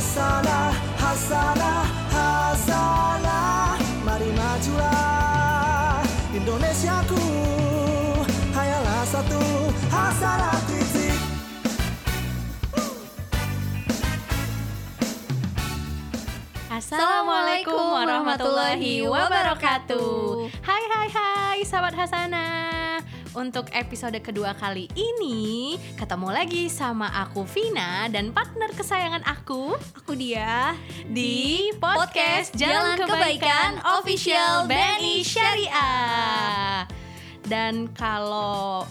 Hasanah, Hasanah, Hasanah Hasanah Assalamualaikum warahmatullahi wabarakatuh. Hai hai hai sahabat Hasana. Untuk episode kedua kali ini ketemu lagi sama aku Vina dan partner kesayangan aku Aku dia di podcast Jalan Kebaikan Official BNI Syariah. Dan kalau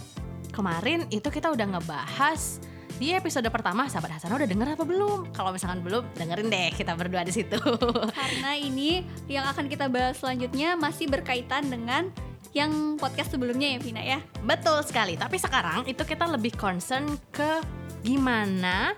kemarin itu kita udah ngebahas di episode pertama sahabat Hasana udah denger apa belum? Kalau misalkan belum, dengerin deh kita berdua di situ. karena ini yang akan kita bahas selanjutnya masih berkaitan dengan yang podcast sebelumnya ya Vina ya. Betul sekali. Tapi sekarang itu kita lebih concern ke gimana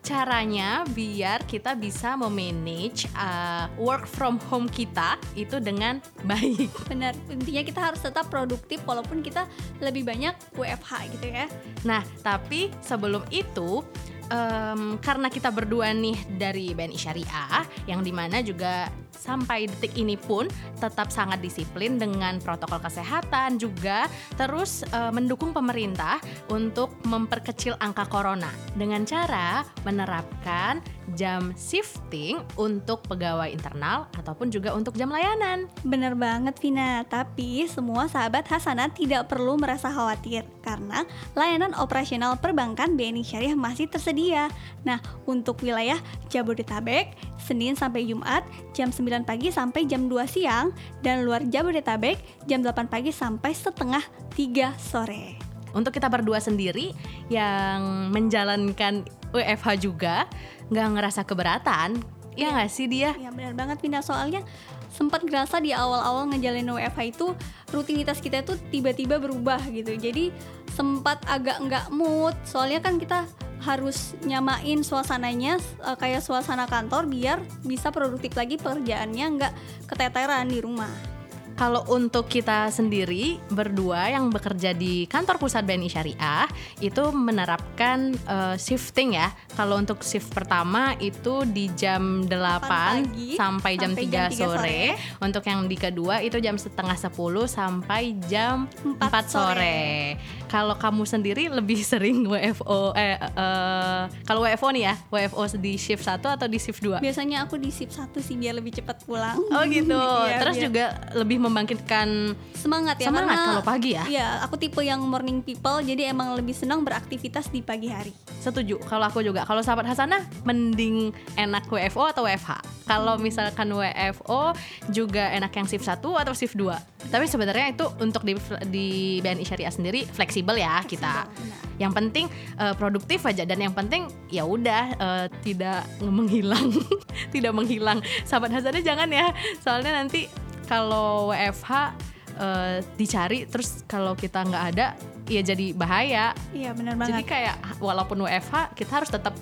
caranya biar kita bisa memanage uh, work from home kita itu dengan baik. Benar, intinya kita harus tetap produktif walaupun kita lebih banyak WFH gitu ya. Nah, tapi sebelum itu em, karena kita berdua nih dari BNI Syariah yang di mana juga sampai detik ini pun tetap sangat disiplin dengan protokol kesehatan juga terus eh, mendukung pemerintah untuk memperkecil angka corona dengan cara menerapkan jam shifting untuk pegawai internal ataupun juga untuk jam layanan. Benar banget Vina, tapi semua sahabat Hasanah tidak perlu merasa khawatir karena layanan operasional perbankan BNI Syariah masih tersedia. Nah, untuk wilayah Jabodetabek, Senin sampai Jumat jam 9 pagi sampai jam 2 siang dan luar Jabodetabek jam 8 pagi sampai setengah 3 sore. Untuk kita berdua sendiri yang menjalankan WFH juga nggak ngerasa keberatan, ya nggak sih dia? Ya benar banget Vina soalnya sempat ngerasa di awal-awal ngejalanin WFH itu rutinitas kita tuh tiba-tiba berubah gitu. Jadi sempat agak nggak mood soalnya kan kita harus nyamain suasananya eh, kayak suasana kantor biar bisa produktif lagi pekerjaannya nggak keteteran di rumah. Kalau untuk kita sendiri berdua yang bekerja di kantor pusat BNI Syariah itu menerapkan eh, shifting ya. Kalau untuk shift pertama itu di jam 8 pagi sampai jam sampai 3 jam 3 sore. sore. Untuk yang di kedua itu jam setengah 10 sampai jam 4, 4 sore. sore. Kalau kamu sendiri lebih sering WFO eh, eh, kalau WFO nih ya, WFO di shift 1 atau di shift 2? Biasanya aku di shift 1 sih biar lebih cepat pulang. Oh gitu. Iya, Terus biar juga lebih membangkitkan semangat ya semangat karena- kalau pagi ya. Iya, aku tipe yang morning people jadi emang lebih senang beraktivitas di pagi hari. Setuju. Kalau aku juga. Kalau sahabat Hasanah mending enak WFO atau WFH. Kalau misalkan WFO juga enak yang shift 1 atau shift 2. Tapi sebenarnya itu untuk di di BNI Syariah sendiri fleksibel ya kita. benar. Yang penting eh, produktif aja dan yang penting ya udah eh, tidak menghilang, tidak menghilang. Sahabat Hasanah jangan ya. Soalnya nanti kalau WFH eh, dicari terus kalau kita nggak ada ya jadi bahaya. Iya, benar Jadi banget. kayak walaupun WFH kita harus tetap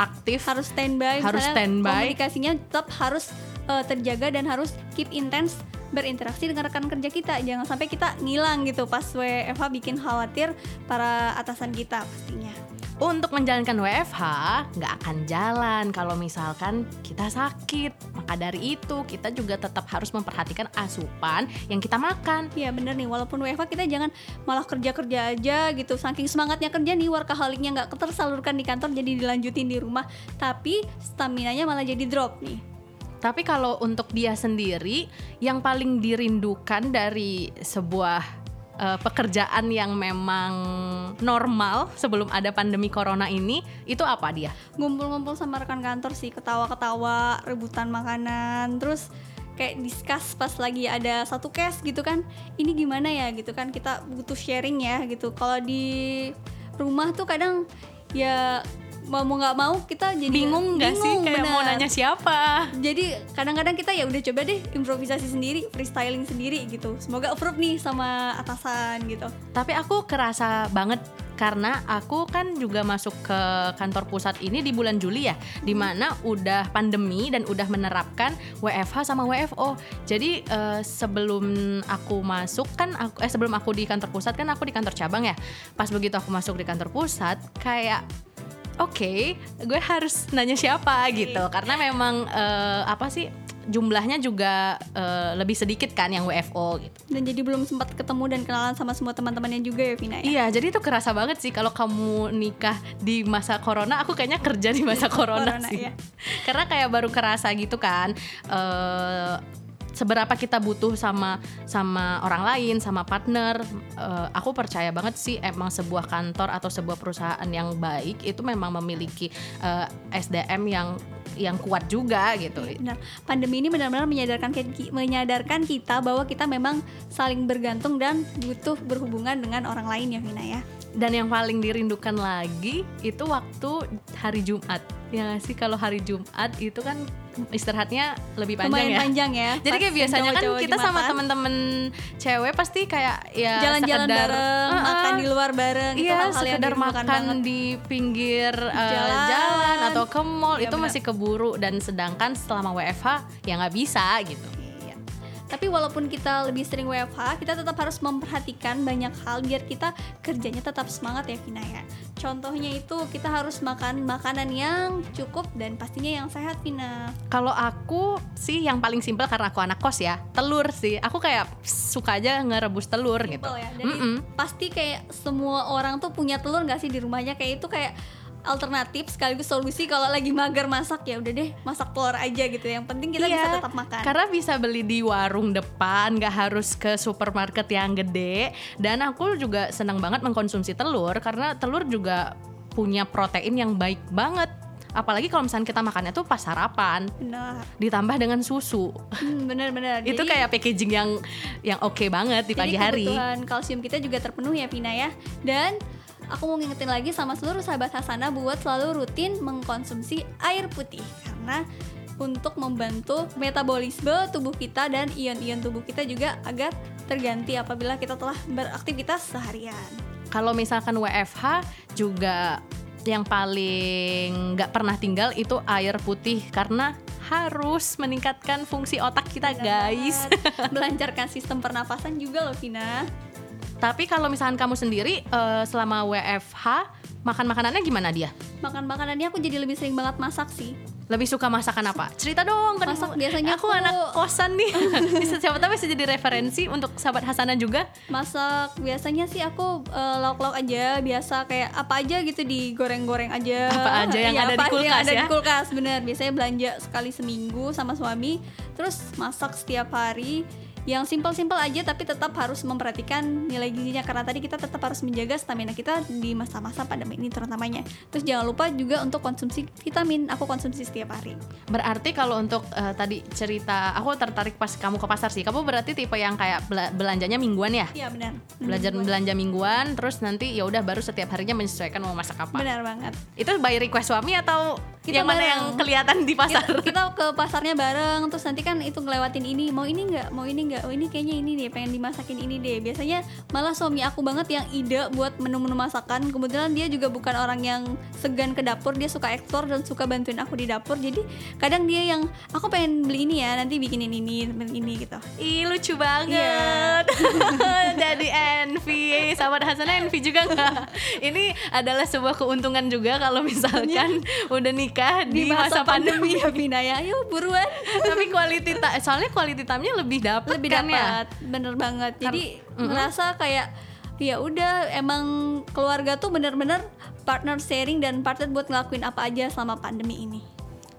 aktif harus standby Harus standby. komunikasinya tetap harus eh, terjaga dan harus keep intense berinteraksi dengan rekan kerja kita jangan sampai kita ngilang gitu pas WFH bikin khawatir para atasan kita pastinya untuk menjalankan WFH nggak akan jalan kalau misalkan kita sakit. Maka dari itu kita juga tetap harus memperhatikan asupan yang kita makan. Iya bener nih walaupun WFH kita jangan malah kerja-kerja aja gitu saking semangatnya kerja nih workaholicnya nggak tersalurkan di kantor jadi dilanjutin di rumah tapi staminanya malah jadi drop nih Tapi kalau untuk dia sendiri yang paling dirindukan dari sebuah eh, pekerjaan yang memang normal sebelum ada pandemi corona ini itu apa dia? ngumpul-ngumpul sama rekan kantor sih ketawa-ketawa rebutan makanan terus kayak discuss pas lagi ada satu case gitu kan ini gimana ya gitu kan kita butuh sharing ya gitu kalau di rumah tuh kadang ya mau mau nggak mau kita jadi Bingung nggak sih bingung, kayak mau benar. nanya siapa? jadi kadang-kadang kita ya udah coba deh improvisasi sendiri freestyling sendiri gitu semoga approve nih sama atasan gitu Tapi aku kerasa banget karena aku kan juga masuk ke kantor pusat ini di bulan Juli ya, di mana udah pandemi dan udah menerapkan WFH sama WFO. Jadi eh, sebelum aku masuk kan, aku, eh sebelum aku di kantor pusat kan aku di kantor cabang ya. Pas begitu aku masuk di kantor pusat, kayak oke gue harus nanya siapa gitu karena memang eh, apa sih jumlahnya juga eh, lebih sedikit kan yang WFO gitu. Dan jadi belum sempat ketemu dan kenalan sama semua teman-temannya juga ya Vina ya. Iya, jadi itu kerasa banget sih kalau kamu nikah di masa corona, aku kayaknya kerja di masa corona, Corona, sih. iya. Karena kayak baru kerasa gitu kan. eh seberapa kita butuh sama sama orang lain, sama partner. Eh, aku percaya banget sih emang sebuah kantor atau sebuah perusahaan yang baik itu memang memiliki eh, SDM yang yang kuat juga gitu. Benar. Pandemi ini benar-benar menyadarkan menyadarkan kita bahwa kita memang saling bergantung dan butuh berhubungan dengan orang lain ya Vina ya. Dan yang paling dirindukan lagi itu waktu hari Jumat. Ya sih kalau hari Jumat itu kan istirahatnya lebih panjang Lumayan ya. panjang ya. Jadi kayak biasanya kan kita sama temen-temen cewek pasti kayak ya jalan-jalan bareng, Heeh. makan di luar bareng itu Iya, yang sekedar dirindukan makan banget. di pinggir uh, Jalan. jalan. atau ke mall Iya, itu benar. masih keburu dan sedangkan selama WFH ya nggak bisa gitu. Tapi walaupun kita lebih sering WFH, kita tetap harus memperhatikan banyak hal biar kita kerjanya tetap semangat ya Vina ya. Contohnya itu kita harus makan makanan yang cukup dan pastinya yang sehat Vina. Kalau aku sih yang paling simpel karena aku anak kos ya, telur sih. Aku kayak suka aja ngerebus telur gitu. Simple ya. Jadi Mm-mm. pasti kayak semua orang tuh punya telur nggak sih di rumahnya kayak itu kayak alternatif sekaligus solusi kalau lagi mager masak ya udah deh masak telur aja gitu. Yang penting kita bisa Iya, tetap makan. Karena bisa beli di warung depan, nggak harus ke supermarket yang gede. Dan aku juga senang banget mengkonsumsi telur karena telur juga punya protein yang baik banget. Apalagi kalau misalnya kita makannya tuh pas sarapan, Benar. ditambah dengan susu. Hmm, benar-benar. itu Jadi- kayak packaging yang yang oke banget di pagi hari. kebutuhan kalsium kita juga terpenuhi ya Vina ya. Dan aku mau ngingetin lagi sama seluruh sahabat Hasana buat selalu rutin mengkonsumsi air putih karena untuk membantu metabolisme tubuh kita dan ion-ion tubuh kita juga agar terganti apabila kita telah beraktivitas seharian. Kalau misalkan WFH juga yang paling nggak pernah tinggal itu air putih karena harus meningkatkan fungsi otak kita Benar guys. Melancarkan sistem pernafasan juga loh Vina. Tapi kalau misalkan kamu sendiri eh, selama WFH makan makanannya gimana dia? Makan makanannya aku jadi lebih sering banget masak sih. Lebih suka masakan apa? Cerita dong kan Masak aku- biasanya aku, aku- anak kosan nih. bisa siapa tahu bisa jadi referensi untuk sahabat Hasanah juga. Masak biasanya sih aku eh, lauk-lauk aja biasa kayak apa aja gitu digoreng-goreng aja. Apa aja yang Iya, ada di apa yang kulkas ada ya? di kulkas bener. Biasanya belanja sekali seminggu sama suami, terus masak setiap hari. Yang simpel-simpel aja tapi tetap harus memperhatikan nilai gizinya karena tadi kita tetap harus menjaga stamina kita di masa-masa pandemi ini terutamanya. Terus jangan lupa juga untuk konsumsi vitamin. Aku konsumsi setiap hari. Berarti kalau untuk eh, tadi cerita aku tertarik pas kamu ke pasar sih. Kamu berarti tipe yang kayak bela- belanjanya mingguan ya? Iya benar. Belajar belanja mingguan terus nanti ya udah baru setiap harinya menyesuaikan mau masak apa. Benar banget. Itu by request suami atau Kita yang mana bareng. yang kelihatan di pasar? kita, kita ke pasarnya bareng terus nanti kan itu ngelewatin ini mau ini nggak mau ini nggak oh ini kayaknya ini deh pengen dimasakin ini deh biasanya malah suami aku banget yang ide buat menu-menu masakan kebetulan dia juga bukan orang yang segan ke dapur dia suka ekspor dan suka bantuin aku di dapur jadi kadang dia yang aku pengen beli ini ya nanti bikinin ini ini gitu Ih lucu Iya. banget Jadi envy Sahabat Hasanah envy juga nggak? Ini adalah sebuah keuntungan juga Kalau misalkan udah nikah di, masa, pandemi, ya Vina ya. Ayo buruan. Tapi quality ta- Soalnya quality time-nya lebih dapet lebih kan ya? dapat. Bener banget. Jadi mm-mm. merasa kayak ya udah emang keluarga tuh bener-bener partner sharing dan partner buat ngelakuin apa aja selama pandemi ini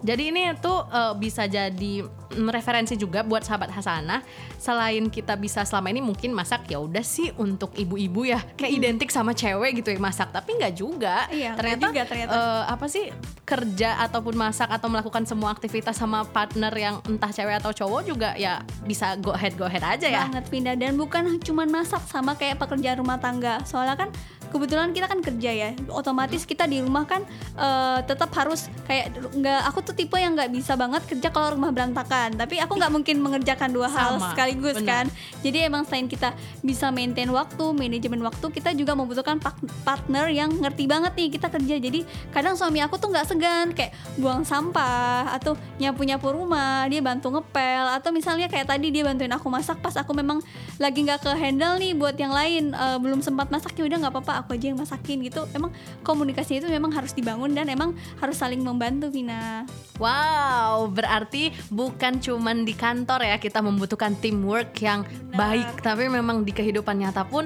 Jadi ini tuh eh, bisa jadi referensi juga buat sahabat Hasanah. Selain kita bisa selama ini mungkin masak ya udah sih untuk ibu-ibu ya kayak identik sama cewek gitu ya masak, tapi nggak juga. Iya, ternyata, juga ternyata. eh, apa sih kerja ataupun masak atau melakukan semua aktivitas sama partner yang entah cewek atau cowok juga ya bisa go ahead go ahead aja ya. banget pindah dan bukan cuman masak sama kayak pekerjaan rumah tangga soalnya kan kebetulan kita kan kerja ya. Otomatis kita di rumah kan eh, tetap harus kayak nggak aku tuh tipe yang nggak bisa banget kerja kalau rumah berantakan. Tapi aku nggak mungkin mengerjakan dua hal Sama, sekaligus benar. kan. Jadi emang selain kita bisa maintain waktu manajemen waktu kita juga membutuhkan partner yang ngerti banget nih kita kerja. Jadi kadang suami aku tuh nggak segan kayak buang sampah atau nyapu nyapu rumah dia bantu ngepel. Atau misalnya kayak tadi dia bantuin aku masak pas aku memang lagi nggak ke handle nih buat yang lain eh, belum sempat masak ya udah nggak apa-apa aku aja yang masakin gitu. Emang komunikasinya itu memang harus dibangun dan emang harus saling membantu Vina. Wow, berarti bukan cuman di kantor ya kita membutuhkan teamwork yang baik, tapi memang di kehidupan nyata pun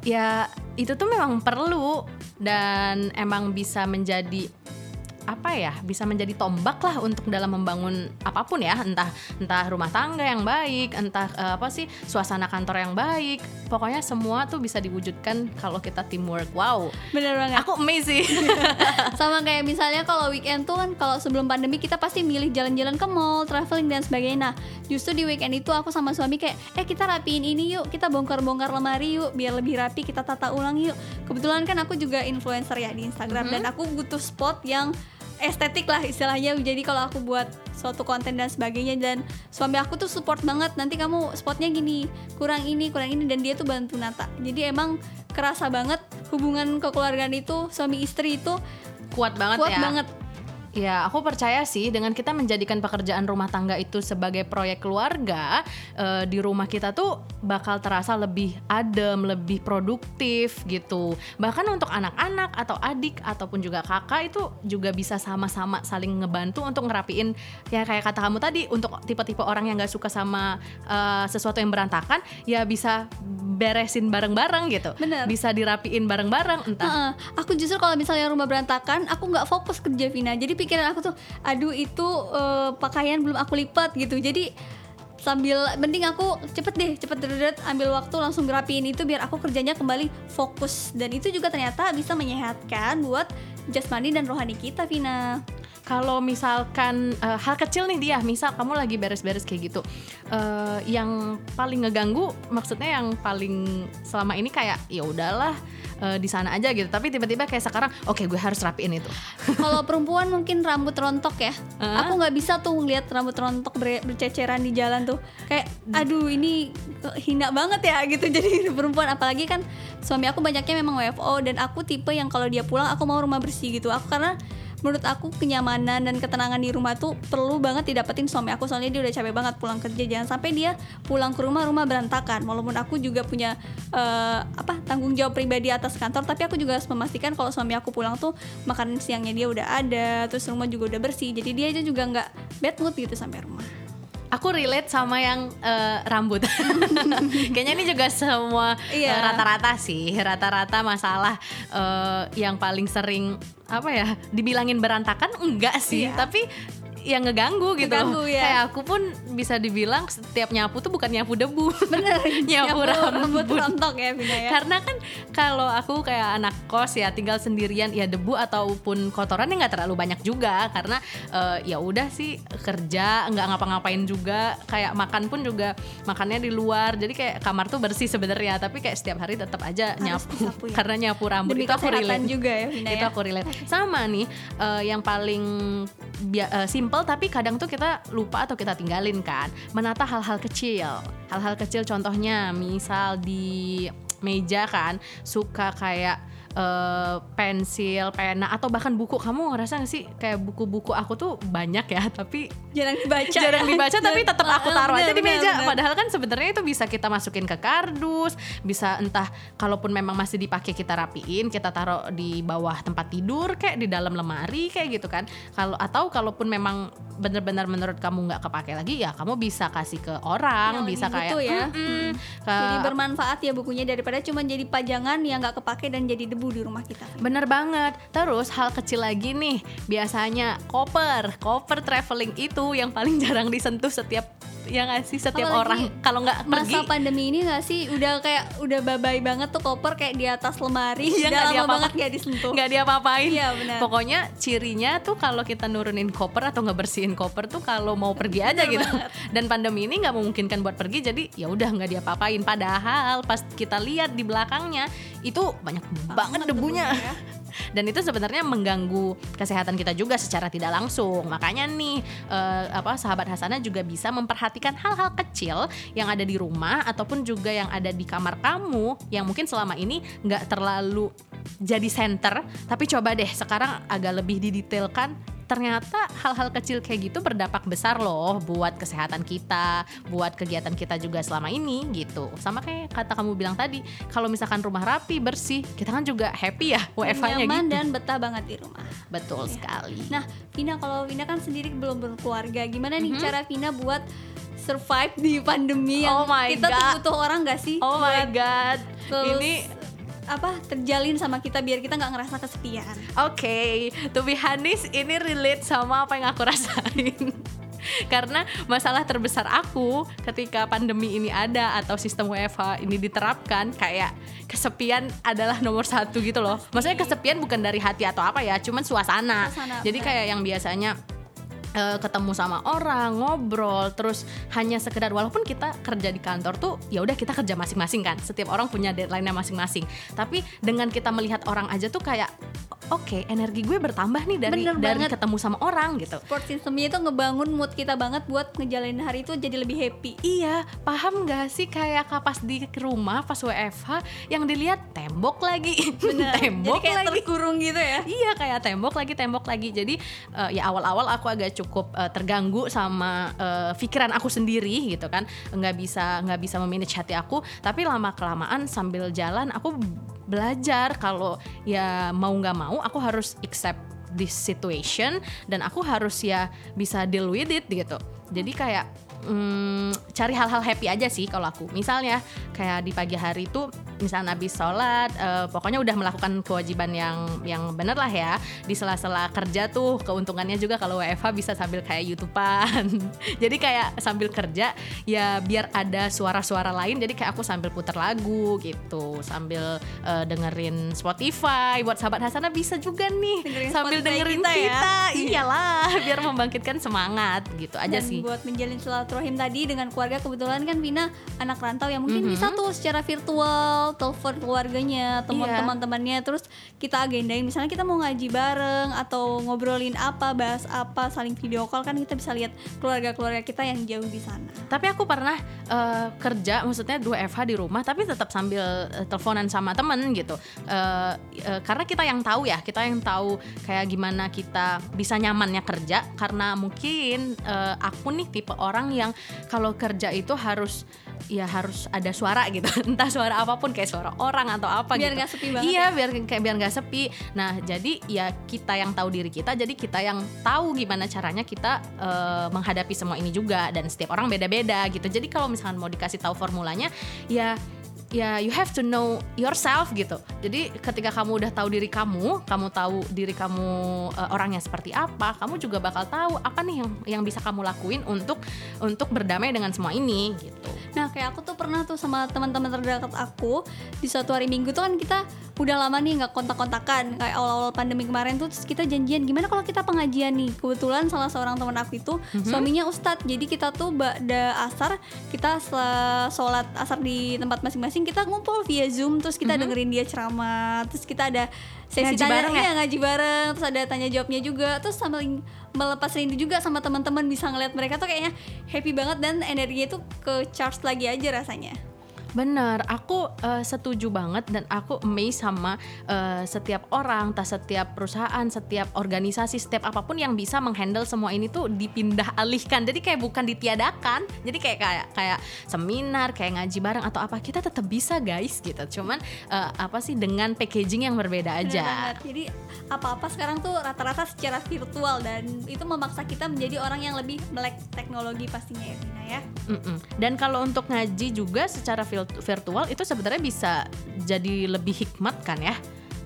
ya itu tuh memang perlu dan emang bisa menjadi apa ya bisa menjadi tombak lah untuk dalam membangun apa pun ya. Entah entah rumah tangga yang baik entah eh, apa sih suasana kantor yang baik pokoknya semua tuh bisa diwujudkan kalau kita teamwork. Wow. Bener banget. Aku amazing. Sama kayak misalnya kalau weekend tuh kan kalau sebelum pandemi kita pasti milih jalan-jalan ke mall, traveling dan sebagainya. Nah, justru di weekend itu aku sama suami kayak, eh kita rapiin ini yuk, kita bongkar-bongkar lemari yuk, biar lebih rapi, kita tata ulang yuk. Kebetulan kan aku juga influencer ya di Instagram dan aku butuh spot yang estetik lah istilahnya. Jadi kalau aku buat suatu konten dan sebagainya dan suami aku tuh support banget nanti kamu spotnya gini kurang ini kurang ini dan dia tuh bantu nata. Jadi emang kerasa banget hubungan kekeluargaan itu suami istri itu kuat banget kuat ya. banget Ya, aku percaya sih dengan kita menjadikan pekerjaan rumah tangga itu sebagai proyek keluarga eh, di rumah kita tuh bakal terasa lebih adem, lebih produktif gitu. Bahkan untuk anak-anak atau adik ataupun juga kakak itu juga bisa sama-sama saling ngebantu untuk ngerapiin ya kayak kata kamu tadi untuk tipe-tipe orang yang gak suka sama eh, sesuatu yang berantakan ya bisa beresin bareng-bareng gitu. Bener. Bisa dirapiin bareng-bareng entah Heeh. aku justru kalau misalnya rumah berantakan aku nggak fokus kerja Vina jadi pikiran aku tuh aduh itu eh, pakaian belum aku lipat gitu jadi sambil mending aku cepet deh cepet deret ambil waktu langsung ngerapiin itu biar aku kerjanya kembali fokus dan itu juga ternyata bisa menyehatkan buat jasmani dan rohani kita Vina kalau misalkan eh, hal kecil nih dia, misal kamu lagi beres-beres kayak gitu, eh, yang paling ngeganggu, maksudnya yang paling selama ini kayak ya udahlah eh, di sana aja gitu, tapi tiba-tiba kayak sekarang, oke gue harus rapiin itu. kalau perempuan mungkin rambut rontok ya. Hah? aku nggak bisa tuh ngeliat rambut rontok ber- berceceran di jalan tuh. Kayak aduh ini hina banget ya gitu. Jadi perempuan apalagi kan suami aku banyaknya memang WFO dan aku tipe yang kalau dia pulang aku mau rumah bersih gitu. Aku karena menurut aku kenyamanan dan ketenangan di rumah tuh perlu banget didapetin suami aku. Soalnya dia udah capek banget pulang kerja. Jangan sampai dia pulang ke rumah rumah berantakan. Walaupun aku juga punya eh, apa tanggung jawab pribadi atas kantor tapi aku juga harus memastikan kalau suami aku pulang tuh makanan siangnya dia udah ada terus rumah juga udah bersih. Jadi dia aja juga nggak bad mood gitu sampai rumah Aku relate sama yang eh, rambut. Kayaknya ini juga semua eh, Iya. rata-rata sih, rata-rata masalah eh, yang paling sering apa ya, dibilangin berantakan enggak sih, Iya. tapi yang ngeganggu gitu. Ngeganggu, ya. Kayak aku pun bisa dibilang setiap nyapu tuh bukan nyapu debu. bener nyapu rambut. rontok ya Vina ya Karena kan kalau aku kayak anak kos ya tinggal sendirian ya debu ataupun kotorannya nggak terlalu banyak juga karena eh, ya udah sih kerja nggak ngapa-ngapain juga kayak makan pun juga makannya di luar jadi kayak kamar tuh bersih sebenarnya tapi kayak setiap hari tetap aja Harus nyapu disapu ya. karena nyapu rambut demi itu aku relate juga ya Vina itu ya aku relate sama nih eh, yang paling bia- eh, simple tapi kadang tuh kita lupa atau kita tinggalin kan. Menata hal-hal kecil. Hal-hal kecil contohnya misal di meja kan suka kayak eh, pensil pena atau bahkan buku kamu ngerasa gak sih kayak buku-buku aku tuh banyak ya tapi jarang dibaca jarang ya. dibaca tapi tetap aku taruh aja di meja bener. padahal kan sebenarnya itu bisa kita masukin ke kardus bisa entah kalaupun memang masih dipakai kita rapiin kita taruh di bawah tempat tidur kayak di dalam lemari kayak gitu kan kalau atau kalaupun memang benar-benar menurut kamu nggak kepake lagi ya kamu bisa kasih ke orang Yang bisa kayak butuh ya. "Mm-mm," ke- jadi bermanfaat ya bukunya daripada cuma jadi pajangan yang nggak kepake dan jadi debu di rumah kita Bener banget. Terus hal kecil lagi nih, biasanya koper, koper traveling itu yang paling jarang disentuh setiap ya nggak sih setiap Kalau orang kalau nggak pergi. masa pandemi ini gak sih udah kayak udah babai banget tuh koper kayak di atas lemari Iya, udah nggak lama banget gak disentuh nggak diapa-apain. Iya, benar. Pokoknya cirinya tuh kalau kita nurunin koper atau ngebersihin koper tuh kalau mau pergi aja gitu. Dan pandemi ini nggak memungkinkan buat pergi, jadi ya udah nggak diapa-apain. Padahal pas kita lihat di belakangnya itu banyak banget debunya. ya. Dan itu sebenarnya mengganggu kesehatan kita juga secara tidak langsung. Makanya nih eh, apa sahabat Hasana juga bisa memperhatikan hal-hal kecil yang ada di rumah ataupun juga yang ada di kamar kamu yang mungkin selama ini nggak terlalu jadi center. Tapi coba deh sekarang agak lebih didetailkan ternyata hal-hal kecil kayak gitu berdampak besar loh buat kesehatan kita, buat kegiatan kita juga selama ini gitu. Sama kayak kata kamu bilang tadi, kalau misalkan rumah rapi, bersih, kita kan juga happy ya WFH-nya nyaman gitu. dan betah banget di rumah. Betul Iya. sekali. Nah, Vina kalau Vina kan sendiri belum berkeluarga, gimana nih Mhm. cara Vina buat survive di pandemi yang Oh my kita tuh God. butuh orang gak sih? oh my god. terus Ini apa terjalin sama kita biar kita nggak ngerasa kesepian. Oke, to be honest ini relate sama apa yang aku rasain. Karena masalah terbesar aku ketika pandemi ini ada atau sistem WFH ini diterapkan kayak kesepian adalah nomor satu gitu loh. Maksudnya kesepian bukan dari hati atau apa ya, cuman suasana. Suasana, Jadi kayak yang biasanya eh, ketemu sama orang, ngobrol, terus hanya sekedar walaupun kita kerja di kantor tuh ya udah kita kerja masing-masing kan. Setiap orang punya deadline-nya masing-masing. Tapi dengan kita melihat orang aja tuh kayak oke, energi gue bertambah nih dari Bener dari banget. ketemu sama orang gitu. Support systemnya itu ngebangun mood kita banget buat ngejalanin hari itu jadi lebih happy. Iya, paham gak sih kayak pas di rumah pas WFH yang dilihat tembok lagi, tembok jadi kayak lagi. terkurung gitu ya. Iya kayak tembok lagi tembok lagi jadi eh, ya awal-awal aku agak cukup eh, terganggu sama eh, pikiran aku sendiri gitu kan. Nggak bisa nggak bisa memanage hati aku. Tapi lama kelamaan sambil jalan aku belajar kalau ya mau nggak mau aku harus accept this situation. Dan aku harus ya bisa deal with it gitu. Jadi kayak hmm, cari hal-hal happy aja sih kalau aku. Misalnya kayak di pagi hari itu misalnya habis sholat eh, pokoknya udah melakukan kewajiban yang yang bener lah ya. Di sela-sela kerja tuh keuntungannya juga kalau WFH bisa sambil kayak youtubean. Jadi kayak sambil kerja ya biar ada suara-suara lain jadi kayak aku sambil puter lagu gitu. Sambil eh, dengerin Spotify. Buat sahabat Hasana bisa juga nih. Dengerin sambil Spotify dengerin kita kita, ya. iyalah biar membangkitkan semangat gitu aja Dan sih. buat menjalin silaturahim tadi dengan keluarga kebetulan kan Vina anak rantau yang mungkin Mhm. bisa tuh secara virtual telepon keluarganya, Iya. teman-temannya terus kita agendain misalnya kita mau ngaji bareng atau ngobrolin apa, bahas apa, saling video call kan kita bisa lihat keluarga-keluarga kita yang jauh di sana. Tapi aku pernah eh, kerja, maksudnya dua FH di rumah, tapi tetap sambil eh, teleponan sama temen gitu. Eh, eh, karena kita yang tahu ya, kita yang tahu kayak gimana kita bisa nyamannya kerja. Karena mungkin eh, aku nih tipe orang yang kalau kerja itu harus ya harus ada suara gitu, entah suara apa pun kayak suara orang atau apa Biar gitu. nggak sepi banget Iya, ya. biar kayak biar nggak sepi. Nah, jadi ya kita yang tahu diri kita, jadi kita yang tahu gimana caranya kita eh, menghadapi semua ini juga dan setiap orang beda-beda gitu. Jadi kalau misalkan mau dikasih tahu formulanya, ya ya you have to know yourself gitu. Jadi ketika kamu udah tahu diri kamu, kamu tahu diri kamu eh, orangnya seperti apa, kamu juga bakal tahu apa nih yang yang bisa kamu lakuin untuk untuk berdamai dengan semua ini gitu. Nah, kayak aku tuh pernah tuh sama teman-teman terdekat aku di suatu hari Minggu tuh kan kita udah lama nih nggak kontak-kontakan kayak awal-awal pandemi kemarin tuh terus kita janjian gimana kalau kita pengajian nih. Kebetulan salah seorang teman aku itu suaminya ustadz. Jadi kita tuh ba'da asar kita sholat asar di tempat masing-masing kita ngumpul via Zoom terus kita dengerin dia ceramah. Terus kita ada sesi Ngaji tanya bareng ya? iya, ngaji bareng terus ada tanya jawabnya juga terus sambil melepas rindu juga sama teman-teman bisa ngeliat mereka tuh kayaknya happy banget dan energinya tuh ke charge lagi aja rasanya Bener, aku eh, setuju banget dan aku amazed sama eh, setiap orang, entah setiap perusahaan, setiap organisasi, setiap apa pun yang bisa menghandle semua ini tuh dipindah alihkan. Jadi kayak bukan ditiadakan. Jadi kayak kayak kayak seminar, kayak ngaji bareng atau apa kita tetap bisa guys gitu. Cuman eh, apa sih dengan packaging yang berbeda Bener aja. banget. jadi apa-apa sekarang tuh rata-rata secara virtual dan itu memaksa kita menjadi orang yang lebih melek teknologi pastinya ya ya Mm-mm. Dan kalau untuk ngaji juga secara vil- virtual itu sebenarnya bisa jadi lebih hikmat kan ya,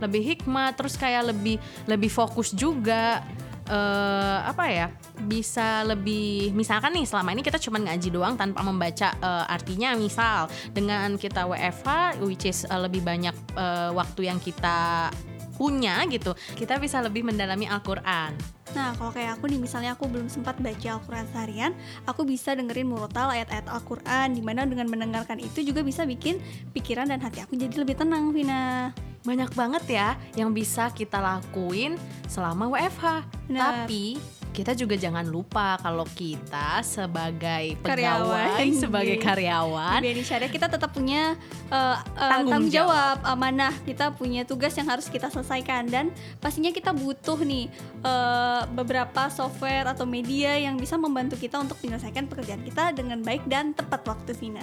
lebih hikmat terus kayak lebih lebih fokus juga eh apa ya bisa lebih misalkan nih selama ini kita cuma ngaji doang tanpa membaca eh, artinya misal dengan kita WFH which is eh, lebih banyak eh, waktu yang kita punya gitu kita bisa lebih mendalami Al-Quran Nah, kalau kayak aku nih, misalnya aku belum sempat baca Al-Quran seharian, aku bisa dengerin murotal ayat-ayat Al-Quran, di mana dengan mendengarkan itu juga bisa bikin pikiran dan hati aku jadi lebih tenang, Vina. banyak banget ya yang bisa kita lakuin selama WFH. Benar. Tapi kita juga jangan lupa kalau kita sebagai Karyawan. pegawai, sebagai Iya. karyawan, di Syariah kita tetap punya uh, uh, Tanggung tanggung, jawab, amanah kita punya tugas yang harus kita selesaikan dan pastinya kita butuh nih uh, beberapa software atau media yang bisa membantu kita untuk menyelesaikan pekerjaan kita dengan baik dan tepat waktu Vina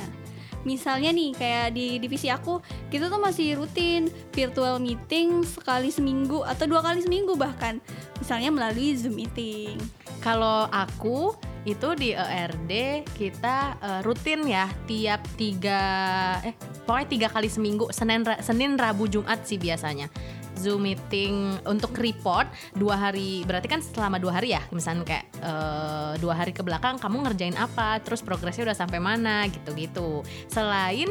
misalnya nih kayak di divisi aku kita tuh masih rutin virtual meeting sekali seminggu atau dua kali seminggu bahkan misalnya melalui zoom meeting. Kalau aku itu di ERD kita eh, rutin ya tiap tiga eh pokoknya tiga kali seminggu Senin Senin Rabu Jumat sih biasanya. Zoom meeting untuk report dua hari berarti kan selama dua hari ya? Misalnya kayak eh, dua hari ke belakang kamu ngerjain apa? Terus progresnya udah sampai mana? Gitu-gitu. Selain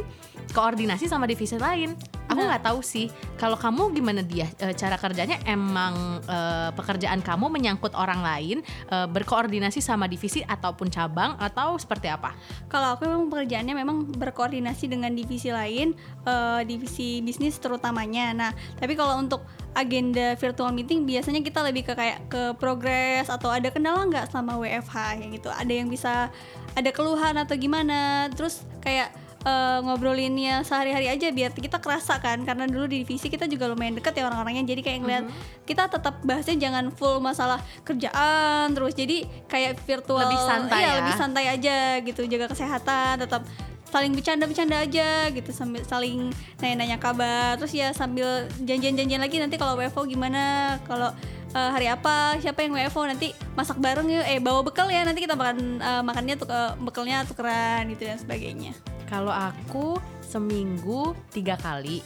koordinasi sama divisi lain aku Nah. nggak tahu sih kalau kamu gimana dia Eh, cara kerjanya emang eh, pekerjaan kamu menyangkut orang lain eh, berkoordinasi sama divisi ataupun cabang atau seperti apa Kalau aku memang pekerjaannya memang berkoordinasi dengan divisi lain, eh, divisi bisnis terutamanya. Nah, tapi kalau untuk agenda virtual meeting biasanya kita lebih ke kayak ke progres atau ada kendala nggak sama WFH yang gitu. Ada yang bisa ada keluhan atau gimana. Terus kayak eh, ngobrolinnya sehari-hari aja biar kita kerasa kan. Karena dulu di divisi kita juga lumayan deket ya orang-orangnya. Jadi kayak ngeliat kita tetap bahasnya jangan full masalah kerjaan terus. Jadi kayak virtual Lebih santai iya, ya. lebih santai aja gitu. Jaga kesehatan tetap saling bercanda-bercanda aja gitu. Sambil saling nanya-nanya kabar. Terus ya sambil janjian-janjian lagi nanti kalau WFO gimana kalau eh, hari apa? Siapa yang WFO nanti masak bareng yuk. Eh bawa bekal ya. Nanti kita makan eh, makannya tuh bekalnya tukeran gitu dan sebagainya. Kalau aku seminggu tiga kali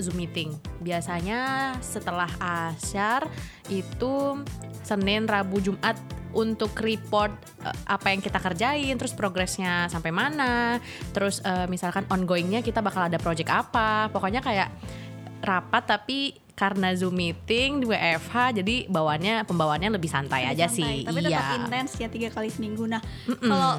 Zoom meeting. Biasanya setelah asyar itu Senin Rabu Jumat untuk report eh, apa yang kita kerjain terus progresnya sampai mana. Terus eh, misalkan ongoingnya kita bakal ada project apa. Pokoknya kayak rapat tapi karena Zoom meeting di WFH jadi bawaannya pembawaannya lebih santai Lebih aja santai, sih. tapi iya. tetap intens ya tiga kali seminggu. Nah Mm-mm. kalau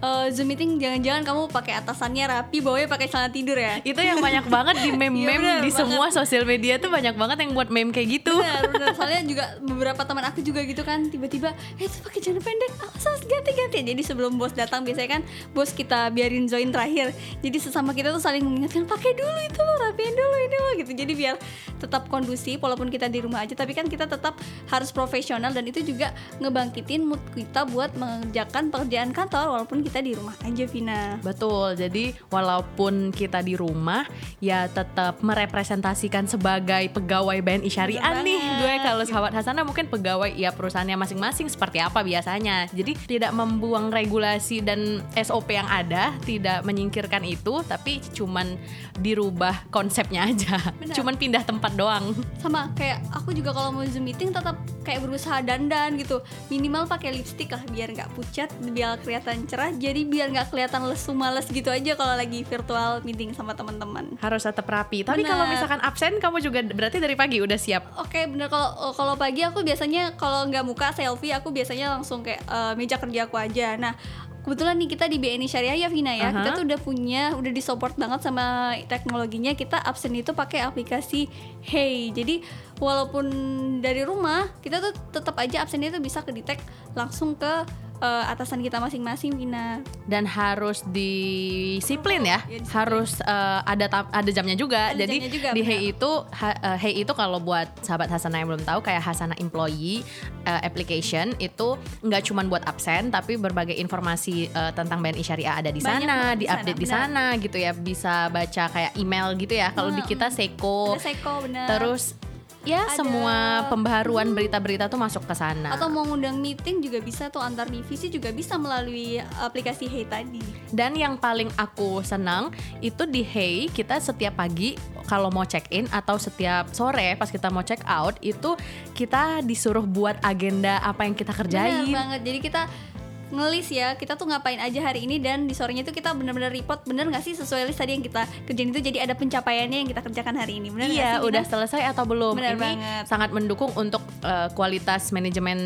eh, zoom meeting jangan-jangan kamu pakai atasannya rapi bawahnya pakai celana tidur ya itu yang banyak banget di meme-meme bener di semua sosial media tuh banyak banget yang buat meme kayak gitu Benar, benar. Soalnya juga beberapa teman aku juga gitu kan tiba-tiba, eh itu pakai celana pendek, aku harus ganti-ganti. Jadi sebelum bos datang biasanya kan bos kita biarin join terakhir. Jadi sesama kita tuh saling mengingatkan pakai dulu itu lo, rapiin dulu ini lo gitu. Jadi biar tetap kondusif walaupun kita di rumah aja, tapi kan kita tetap harus profesional dan itu juga ngebangkitin mood kita buat mengerjakan pekerjaan kantor walaupun kita di rumah aja, Vina. Betul, jadi walaupun kita di rumah ya tetap merepresentasikan sebagai pegawai BNI Syariah nih. gue kalau sahabat Hasanah mungkin pegawai ya perusahaannya masing-masing seperti apa biasanya. Jadi tidak membuang regulasi dan SOP yang ada tidak menyingkirkan itu tapi cuman dirubah konsepnya aja. Benar. cuman pindah tempat doang. Sama kayak aku juga kalau mau zoom meeting tetap kayak berusaha dandan gitu. Minimal pakai lipstick lah biar nggak pucat biar kelihatan cerah jadi biar nggak kelihatan lesu males gitu aja kalau lagi virtual meeting sama teman-teman. Harus tetap rapi. Tapi kalau misalkan absen kamu juga berarti dari pagi udah siap? Oke bener. Kalau kalau pagi aku biasanya kalau nggak muka selfie aku biasanya langsung kayak eh, meja kerja aku aja. Nah kebetulan nih kita di BNI Syariah ya Vina ya. Aha. kita tuh udah punya udah disupport banget sama teknologinya. Kita absen itu pakai aplikasi Hey. Jadi walaupun dari rumah kita tuh tetap aja absennya itu bisa kedetek langsung ke eh, atasan kita masing-masing Vina. dan harus disiplin ya, Ya, disiplin. harus eh, ada ta- ada jamnya juga. Ada Jadi jamnya juga, di benar. Hey itu ha- eh, Hey itu kalau buat sahabat Hasanah yang belum tahu kayak Hasanah Employee eh, application itu nggak cuma buat absen tapi berbagai informasi eh, tentang BNI Syariah ada di Banyak sana, di diupdate sana, di sana gitu ya. Bisa baca kayak email gitu ya. Kalau di Hmm, kita Seko Ada Seko bener. terus ya Ada- semua pembaharuan berita-berita tuh masuk ke sana. atau mau ngundang meeting juga bisa tuh antar divisi juga bisa melalui aplikasi Hey tadi. Dan yang paling aku senang itu di Hey kita setiap pagi kalau mau check in atau setiap sore pas kita mau check out itu kita disuruh buat agenda apa yang kita kerjain. banget. Jadi kita ngelis ya kita tuh ngapain aja hari ini dan di sorenya itu kita bener-bener report bener nggak sih sesuai list tadi yang kita kerjain itu jadi ada pencapaiannya yang kita kerjakan hari ini bener Iya, sih, udah selesai atau belum? Bener Ini banget. sangat mendukung untuk eh, kualitas manajemen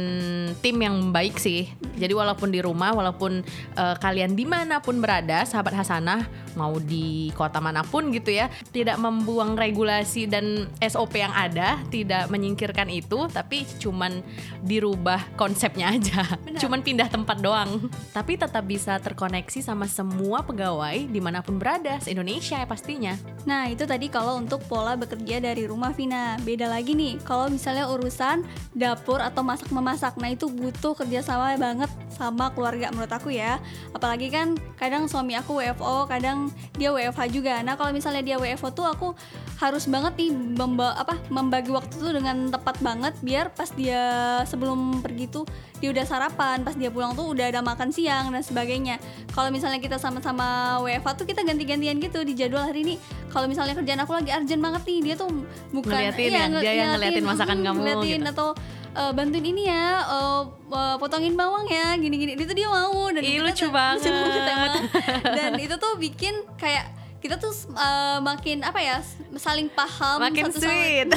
tim yang baik sih. Jadi walaupun di rumah, walaupun uh, kalian di mana pun berada, sahabat Hasanah mau di kota mana pun gitu ya, tidak membuang regulasi dan SOP yang ada, tidak menyingkirkan itu, tapi cuman dirubah konsepnya aja, Benar. cuman pindah tempat doang. Tapi tetap bisa terkoneksi sama semua pegawai di mana pun berada, se Indonesia ya pastinya. Nah, itu tadi kalau untuk pola bekerja dari rumah Vina. Beda lagi nih, kalau misalnya urusan dapur atau masak-memasak. Nah, itu butuh kerjasama banget sama keluarga menurut aku ya. Apalagi kan kadang suami aku WFO, kadang dia WFH juga. Nah, kalau misalnya dia WFO tuh aku harus banget nih memba apa membagi waktu tuh dengan tepat banget biar pas dia sebelum pergi tuh dia udah sarapan, pas dia pulang tuh udah ada makan siang dan sebagainya. Kalau misalnya kita sama-sama WFH tuh kita ganti-gantian gitu di jadwal hari ini. Kalau misalnya kerjaan aku lagi urgent banget nih, dia tuh bukan Ngeliatin iya, ya, dia yang ngeliatin masakan mm, kamu ngeliatin gitu. atau eh, bantuin ini ya, eh, eh, potongin bawang ya, gini-gini. Itu dia mau dan Ih, lucu tuh- banget. lucu banget emang. Dan itu tuh bikin kayak kita tuh eh, makin apa ya saling paham Makin satu sama sweet.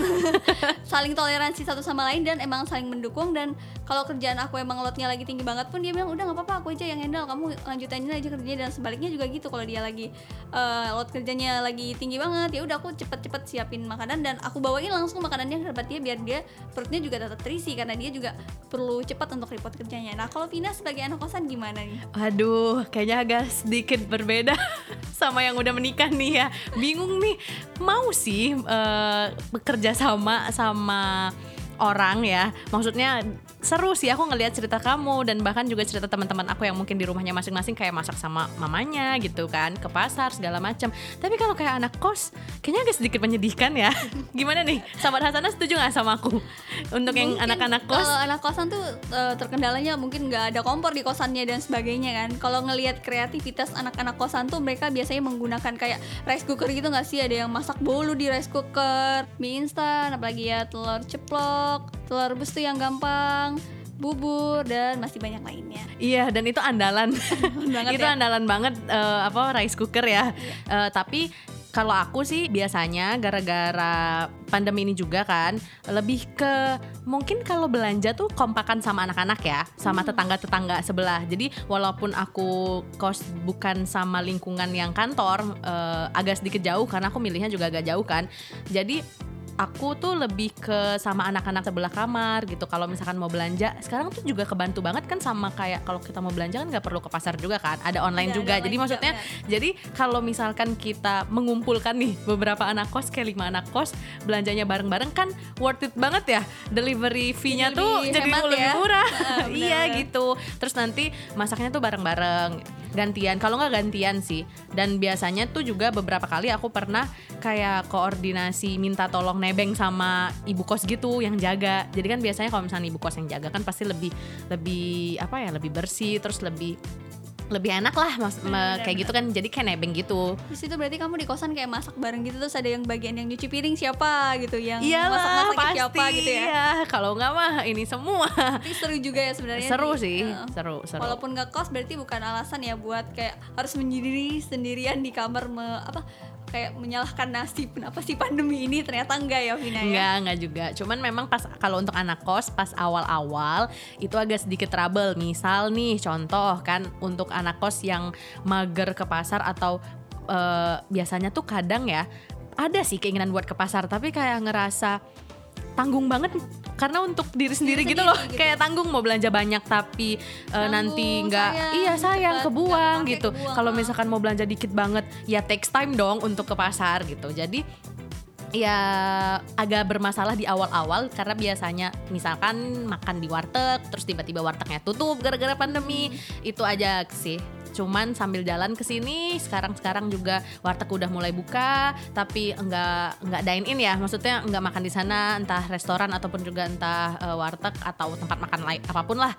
saling toleransi satu sama lain dan emang saling mendukung dan kalau kerjaan aku emang loadnya lagi tinggi banget pun dia bilang udah nggak apa-apa aku aja yang handle. Kamu lanjutin aja kerjanya dan sebaliknya juga gitu kalau dia lagi eh, load kerjanya lagi tinggi banget ya udah aku cepet-cepet siapin makanan dan aku bawain langsung makanannya ke dia biar dia perutnya juga tetap terisi karena dia juga perlu cepat untuk report kerjanya. Nah kalau Vina sebagai anak kosan gimana nih? Aduh, kayaknya agak sedikit berbeda sama yang udah menikah nih ya. Bingung nih, mau sih eh, bekerja sama sama orang ya. Maksudnya seru sih aku ngelihat cerita kamu dan bahkan juga cerita teman-teman aku yang mungkin di rumahnya masing-masing kayak masak sama mamanya gitu kan, ke pasar segala macam. Tapi kalau kayak anak kos, kayaknya agak sedikit menyedihkan ya. Gimana nih? Sahabat Hasanah setuju nggak sama aku? Untuk yang Mungkin anak-anak kos? Kalau anak kosan tuh eh, terkendalanya mungkin nggak ada kompor di kosannya dan sebagainya kan. Kalau ngelihat kreativitas anak-anak kosan tuh mereka biasanya menggunakan kayak rice cooker gitu nggak sih? Ada yang masak bolu di rice cooker, mie instan, apalagi ya telur ceplok, telur rebus tuh yang gampang, bubur dan masih banyak lainnya. Iya dan itu andalan. Banget itu ya. andalan banget eh, apa rice cooker ya. Eh, tapi kalau aku sih biasanya gara-gara pandemi ini juga kan lebih ke mungkin kalau belanja tuh kompakan sama anak-anak ya sama tetangga-tetangga sebelah. Jadi walaupun aku kos bukan sama lingkungan yang kantor eh, agak sedikit jauh karena aku milihnya juga agak jauh kan. Jadi aku tuh lebih ke sama anak-anak sebelah kamar gitu. Kalau misalkan mau belanja sekarang tuh juga kebantu banget kan sama kayak kalau kita mau belanja kan nggak perlu ke pasar juga kan. Ada online Ada juga. Online jadi juga, maksudnya benar. jadi kalau misalkan kita mengumpulkan nih beberapa anak kos kayak lima anak kos belanjanya bareng-bareng kan worth it banget ya. Delivery fee-nya Jadi tuh lebih jadi lebih ya. murah. Ah, iya gitu. Terus nanti masaknya tuh bareng-bareng gantian. Kalau nggak gantian sih. Dan biasanya tuh juga beberapa kali aku pernah kayak koordinasi minta tolong nebeng sama ibu kos gitu yang jaga. Jadi kan biasanya kalau misalnya ibu kos yang jaga kan pasti lebih lebih apa ya lebih bersih terus lebih lebih enak lah mas, me- kayak gitu kan jadi kayak nebeng gitu Terus itu berarti kamu di kosan kayak masak bareng gitu terus ada yang bagian yang nyuci piring siapa gitu, yang Iyalah masak-masaknya pasti siapa gitu ya. iya. kalau nggak mah ini semua Tapi seru juga ya sebenarnya. seru di- sih Heeh. seru seru Walaupun nggak kos berarti bukan alasan ya buat kayak harus menyendiri sendirian di kamar me, apa kayak menyalahkan nasib kenapa sih pandemi ini ternyata enggak ya Vina ya. Enggak, enggak juga. Cuman memang pas kalau untuk anak kos pas awal-awal itu agak sedikit trouble. Misal nih contoh kan untuk anak kos yang mager ke pasar atau eh, biasanya tuh kadang ya ada sih keinginan buat ke pasar tapi kayak ngerasa tanggung banget karena untuk diri sendiri Diri gitu loh sendiri gitu. kayak tanggung mau belanja banyak tapi Tanggung, nanti nggak iya sayang kebuang gitu kalau ah. misalkan mau belanja dikit banget ya takes time dong untuk ke pasar gitu jadi ya agak bermasalah di awal-awal karena biasanya misalkan makan di warteg terus tiba-tiba wartegnya tutup gara-gara pandemi. Itu aja sih. Cuman sambil jalan ke sini sekarang-sekarang juga warteg udah mulai buka tapi enggak enggak dine in ya. Maksudnya enggak makan di sana entah restoran ataupun juga entah eh, warteg atau tempat makan lain apa pun lah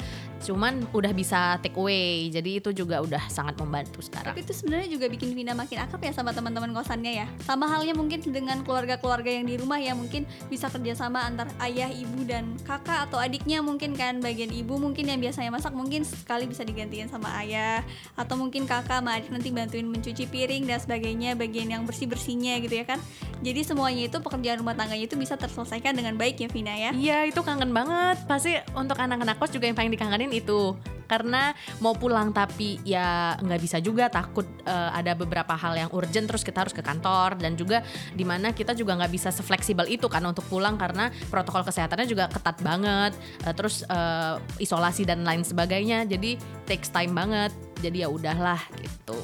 cuman udah bisa take away jadi itu juga udah sangat membantu sekarang Tapi itu sebenarnya juga bikin Vina makin akrab ya sama teman-teman kosannya ya. Sama halnya mungkin dengan keluarga-keluarga yang di rumah ya mungkin bisa kerjasama antar ayah, ibu dan kakak atau adiknya mungkin kan bagian ibu mungkin yang biasanya masak mungkin sekali bisa digantiin sama ayah atau mungkin kakak sama adik nanti bantuin mencuci piring dan sebagainya bagian yang bersih bersihnya gitu ya kan. Jadi semuanya itu pekerjaan rumah tangganya itu bisa terselesaikan dengan baik ya Vina ya. Iya itu kangen banget Pasti untuk anak-anak kos juga yang paling dikangenin itu karena mau pulang tapi ya nggak bisa juga takut eh, ada beberapa hal yang urgent terus kita harus ke kantor. Dan juga di mana kita juga nggak bisa sefleksibel itu kan untuk pulang karena protokol kesehatannya juga ketat banget. Eh, terus eh, isolasi dan lain sebagainya. Jadi takes time banget. Jadi ya udahlah gitu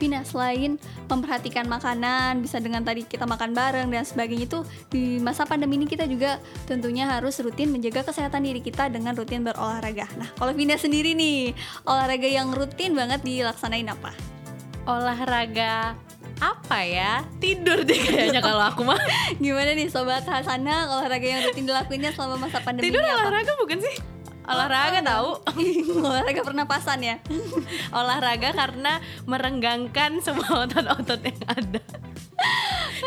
Vina selain memperhatikan makanan bisa dengan tadi kita makan bareng dan sebagainya itu di masa pandemi ini kita juga tentunya harus rutin menjaga kesehatan diri kita dengan rutin berolahraga. Nah kalau Vina sendiri nih olahraga yang rutin banget dilaksanain apa? olahraga apa ya tidur deh kayaknya kalau aku mah Gimana nih sobat Hasana olahraga yang rutin dilakuinnya selama masa pandemi tidur ini apa? olahraga bukan sih olahraga tahu olahraga pernapasan ya. olahraga karena merenggangkan semua otot-otot yang ada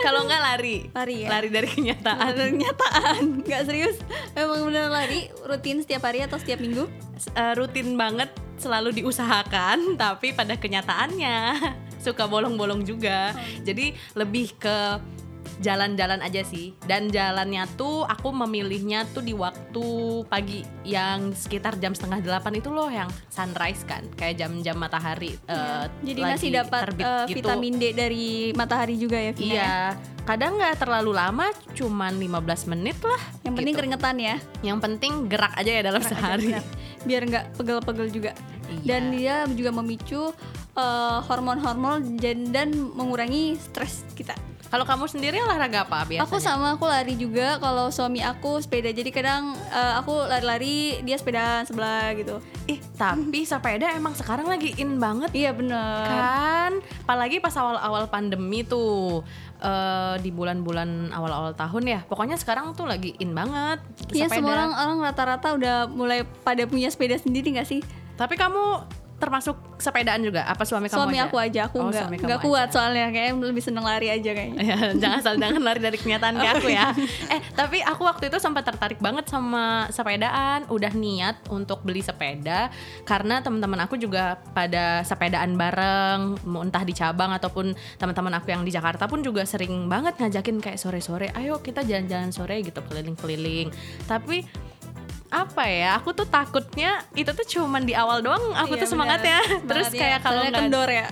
kalau nggak lari Lari ya? lari dari kenyataan Ada kenyataan, nggak serius. Emang bener lari rutin setiap hari atau setiap minggu? Eh, rutin banget selalu diusahakan tapi pada kenyataannya suka bolong-bolong juga jadi lebih ke jalan-jalan aja sih dan jalannya tuh aku memilihnya tuh di waktu pagi yang sekitar jam setengah delapan itu loh yang sunrise kan kayak jam-jam matahari eh, Iya. Jadi lagi masih dapat eh, gitu. vitamin D dari matahari juga ya Vina. ya? Iya, kadang nggak terlalu lama, cuman 15 menit lah. Yang penting gitu. keringetan ya. Yang penting gerak aja ya dalam Gerak aja, sehari. benar. Biar nggak pegel-pegel juga. Iya. Dan dia juga memicu eh, hormon-hormon dan, dan mengurangi stres kita. Kalau kamu sendiri olahraga apa biasanya? Aku sama aku lari juga. Kalau suami aku sepeda. Jadi kadang eh, aku lari-lari, dia sepeda sebelah gitu. Ih, tapi sepeda emang sekarang lagi in banget Iya bener. kan? Apalagi pas awal-awal pandemi tuh eh, di bulan-bulan awal-awal tahun ya. Pokoknya sekarang tuh lagi in banget Iya semua orang orang rata-rata udah mulai pada punya sepeda sendiri nggak sih? Tapi kamu termasuk sepedaan juga? Apa suami kamu Suami aku aja, aku Oh, nggak suami nggak kuat aja. soalnya kayak lebih seneng lari aja kayaknya. Ya, jangan asal jangan lari dari kenyataan kayak aku ya. Eh, tapi aku waktu itu sempat tertarik banget sama sepedaan, udah niat untuk beli sepeda karena teman-teman aku juga pada sepedaan bareng, entah di cabang ataupun teman-teman aku yang di Jakarta pun juga sering banget ngajakin kayak sore-sore, ayo kita jalan-jalan sore gitu keliling-keliling. Tapi apa ya aku tuh takutnya itu tuh cuman di awal doang aku Iya, tuh semangatnya bener. terus Semangatnya. kayak kalau nggak kendor ya.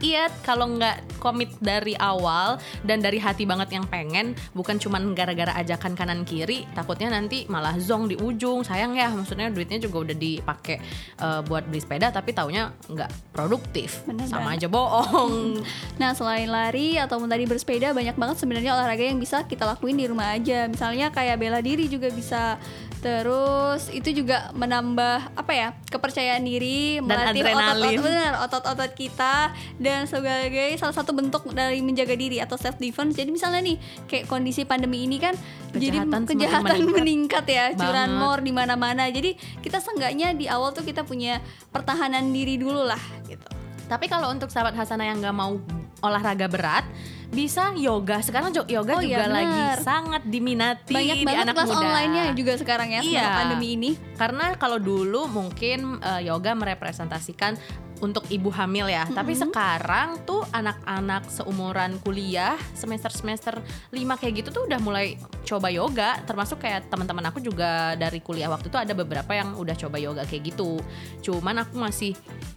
Iya, kalau nggak komit dari awal dan dari hati banget yang pengen, bukan cuman gara-gara ajakan kanan kiri, takutnya nanti malah zong di ujung. Sayang ya, maksudnya duitnya juga udah dipakai eh, buat beli sepeda, tapi taunya nggak produktif, Bener sama banget. aja bohong. Nah selain lari ataupun tadi bersepeda banyak banget sebenarnya olahraga yang bisa kita lakuin di rumah aja. Misalnya kayak bela diri juga bisa. Terus itu juga menambah apa ya kepercayaan diri, melatih otot-otot benar otot-otot kita dan sebagai salah satu bentuk dari menjaga diri atau self defense. Jadi misalnya nih kayak kondisi pandemi ini kan jadi Kejahatan semakin kejahatan meningkat. meningkat ya, curanmor di mana-mana. Jadi kita seenggaknya di awal tuh kita punya pertahanan diri dulu lah gitu. tapi kalau untuk sahabat Hasanah yang nggak mau olahraga berat, bisa yoga. Sekarang yoga Oh, iya, juga lagi benar. sangat diminati Banyak di banget anak kelas muda. online-nya juga sekarang ya Iya. pandemi ini. Karena kalau dulu mungkin eh, yoga merepresentasikan untuk ibu hamil ya, tapi sekarang tuh anak-anak seumuran kuliah semester-semester 5 kayak gitu tuh udah mulai coba yoga, termasuk kayak teman-teman aku juga dari kuliah waktu itu ada beberapa yang udah coba yoga kayak gitu. Cuman aku masih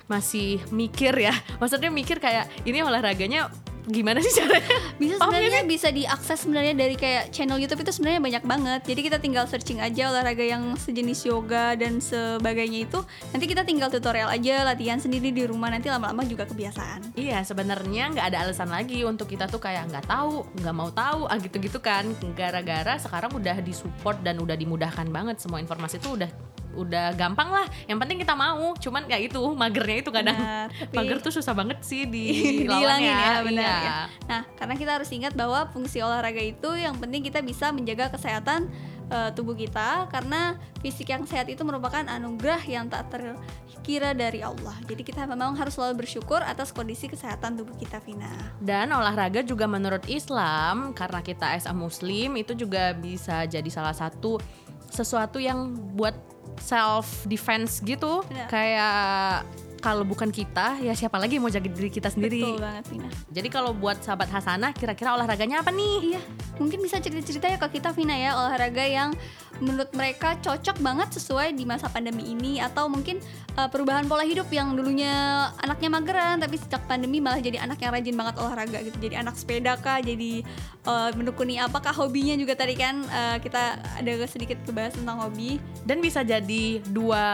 masih mikir ya, maksudnya mikir kayak ini olahraganya gimana sih caranya? Bisa Paham sebenarnya bisa diakses sebenarnya dari kayak channel YouTube itu sebenarnya banyak banget. Jadi kita tinggal searching aja olahraga yang sejenis yoga dan sebagainya itu. Nanti kita tinggal tutorial aja, latihan sendiri di rumah nanti lama-lama juga kebiasaan. Iya sebenarnya nggak ada alasan lagi untuk kita tuh kayak nggak tahu, nggak mau tahu, ah gitu-gitu kan. Gara-gara sekarang udah disupport dan udah dimudahkan banget semua informasi itu udah udah gampang lah. Yang penting kita mau. Cuman kayak itu magernya itu kadang Benar, tapi- mager tuh susah banget sih di Dihilangin ya, benar Iya. ya. Nah, karena kita harus ingat bahwa fungsi olahraga itu yang penting kita bisa menjaga kesehatan eh, tubuh kita karena fisik yang sehat itu merupakan anugerah yang tak terkira dari Allah. Jadi kita memang harus selalu bersyukur atas kondisi kesehatan tubuh kita, Vina. Dan olahraga juga menurut Islam karena kita as a muslim itu juga bisa jadi salah satu sesuatu yang buat self defense gitu Benar. kayak kalau bukan kita ya siapa lagi yang mau jaga diri kita sendiri. Betul banget Vina. Jadi kalau buat sahabat Hasanah kira-kira olahraganya apa nih? Iya, mungkin bisa cerita-cerita ya ke kita Vina ya olahraga yang menurut mereka cocok banget sesuai di masa pandemi ini atau mungkin uh, perubahan pola hidup yang dulunya anaknya mageran tapi sejak pandemi malah jadi anak yang rajin banget olahraga gitu. Jadi anak sepeda kah, jadi uh, menekuni apakah hobinya juga tadi kan uh, kita ada sedikit kebahas tentang hobi. Dan bisa jadi dua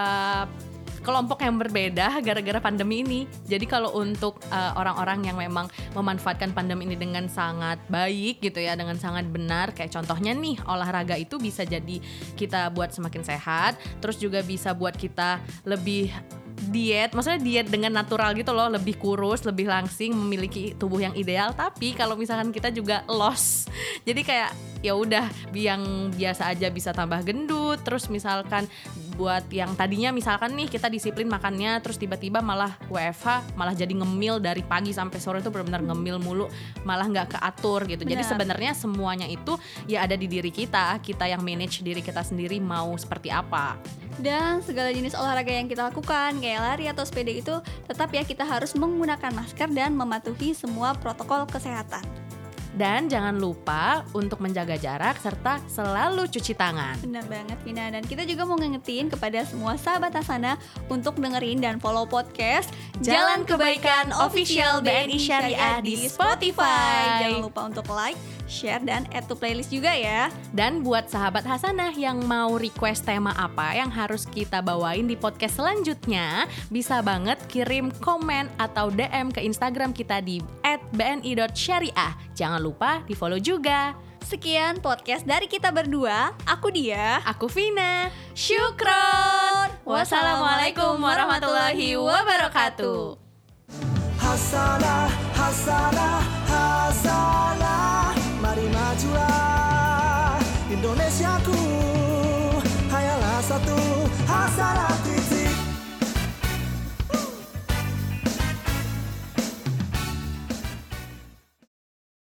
kelompok yang berbeda gara-gara pandemi ini. Jadi kalau untuk uh, orang-orang yang memang memanfaatkan pandemi ini dengan sangat baik gitu ya, dengan sangat benar, kayak contohnya nih olahraga itu bisa jadi kita buat semakin sehat, terus juga bisa buat kita lebih diet, maksudnya diet dengan natural gitu loh, lebih kurus, lebih langsing, memiliki tubuh yang ideal. Tapi kalau misalkan kita juga loss, jadi kayak ya udah yang biasa aja bisa tambah gendut. Terus misalkan buat yang tadinya misalkan nih kita disiplin makannya, terus tiba-tiba malah WFH, malah jadi ngemil dari pagi sampai sore itu benar-benar ngemil mulu, malah nggak keatur gitu. Jadi Benar. sebenarnya semuanya itu ya ada di diri kita, kita yang manage diri kita sendiri mau seperti apa. Dan segala jenis olahraga yang kita lakukan kayak lari atau sepeda itu tetap ya kita harus menggunakan masker dan mematuhi semua protokol kesehatan. Dan jangan lupa untuk menjaga jarak serta selalu cuci tangan. Benar banget Vina dan kita juga mau ngingetin kepada semua sahabat Hasana untuk dengerin dan follow podcast Jalan Kebaikan Official BNI Syariah di Spotify. Jangan lupa untuk like, share dan add to playlist juga ya. Dan buat sahabat Hasanah yang mau request tema apa yang harus kita bawain di podcast selanjutnya, bisa banget kirim komen atau DM ke Instagram kita di @bni.syariah. Jangan lupa di follow juga. Sekian podcast dari kita berdua. Aku dia. Aku Vina. Syukron. Wassalamualaikum warahmatullahi wabarakatuh. Hasanah, hasanah, Mari majulah Indonesiaku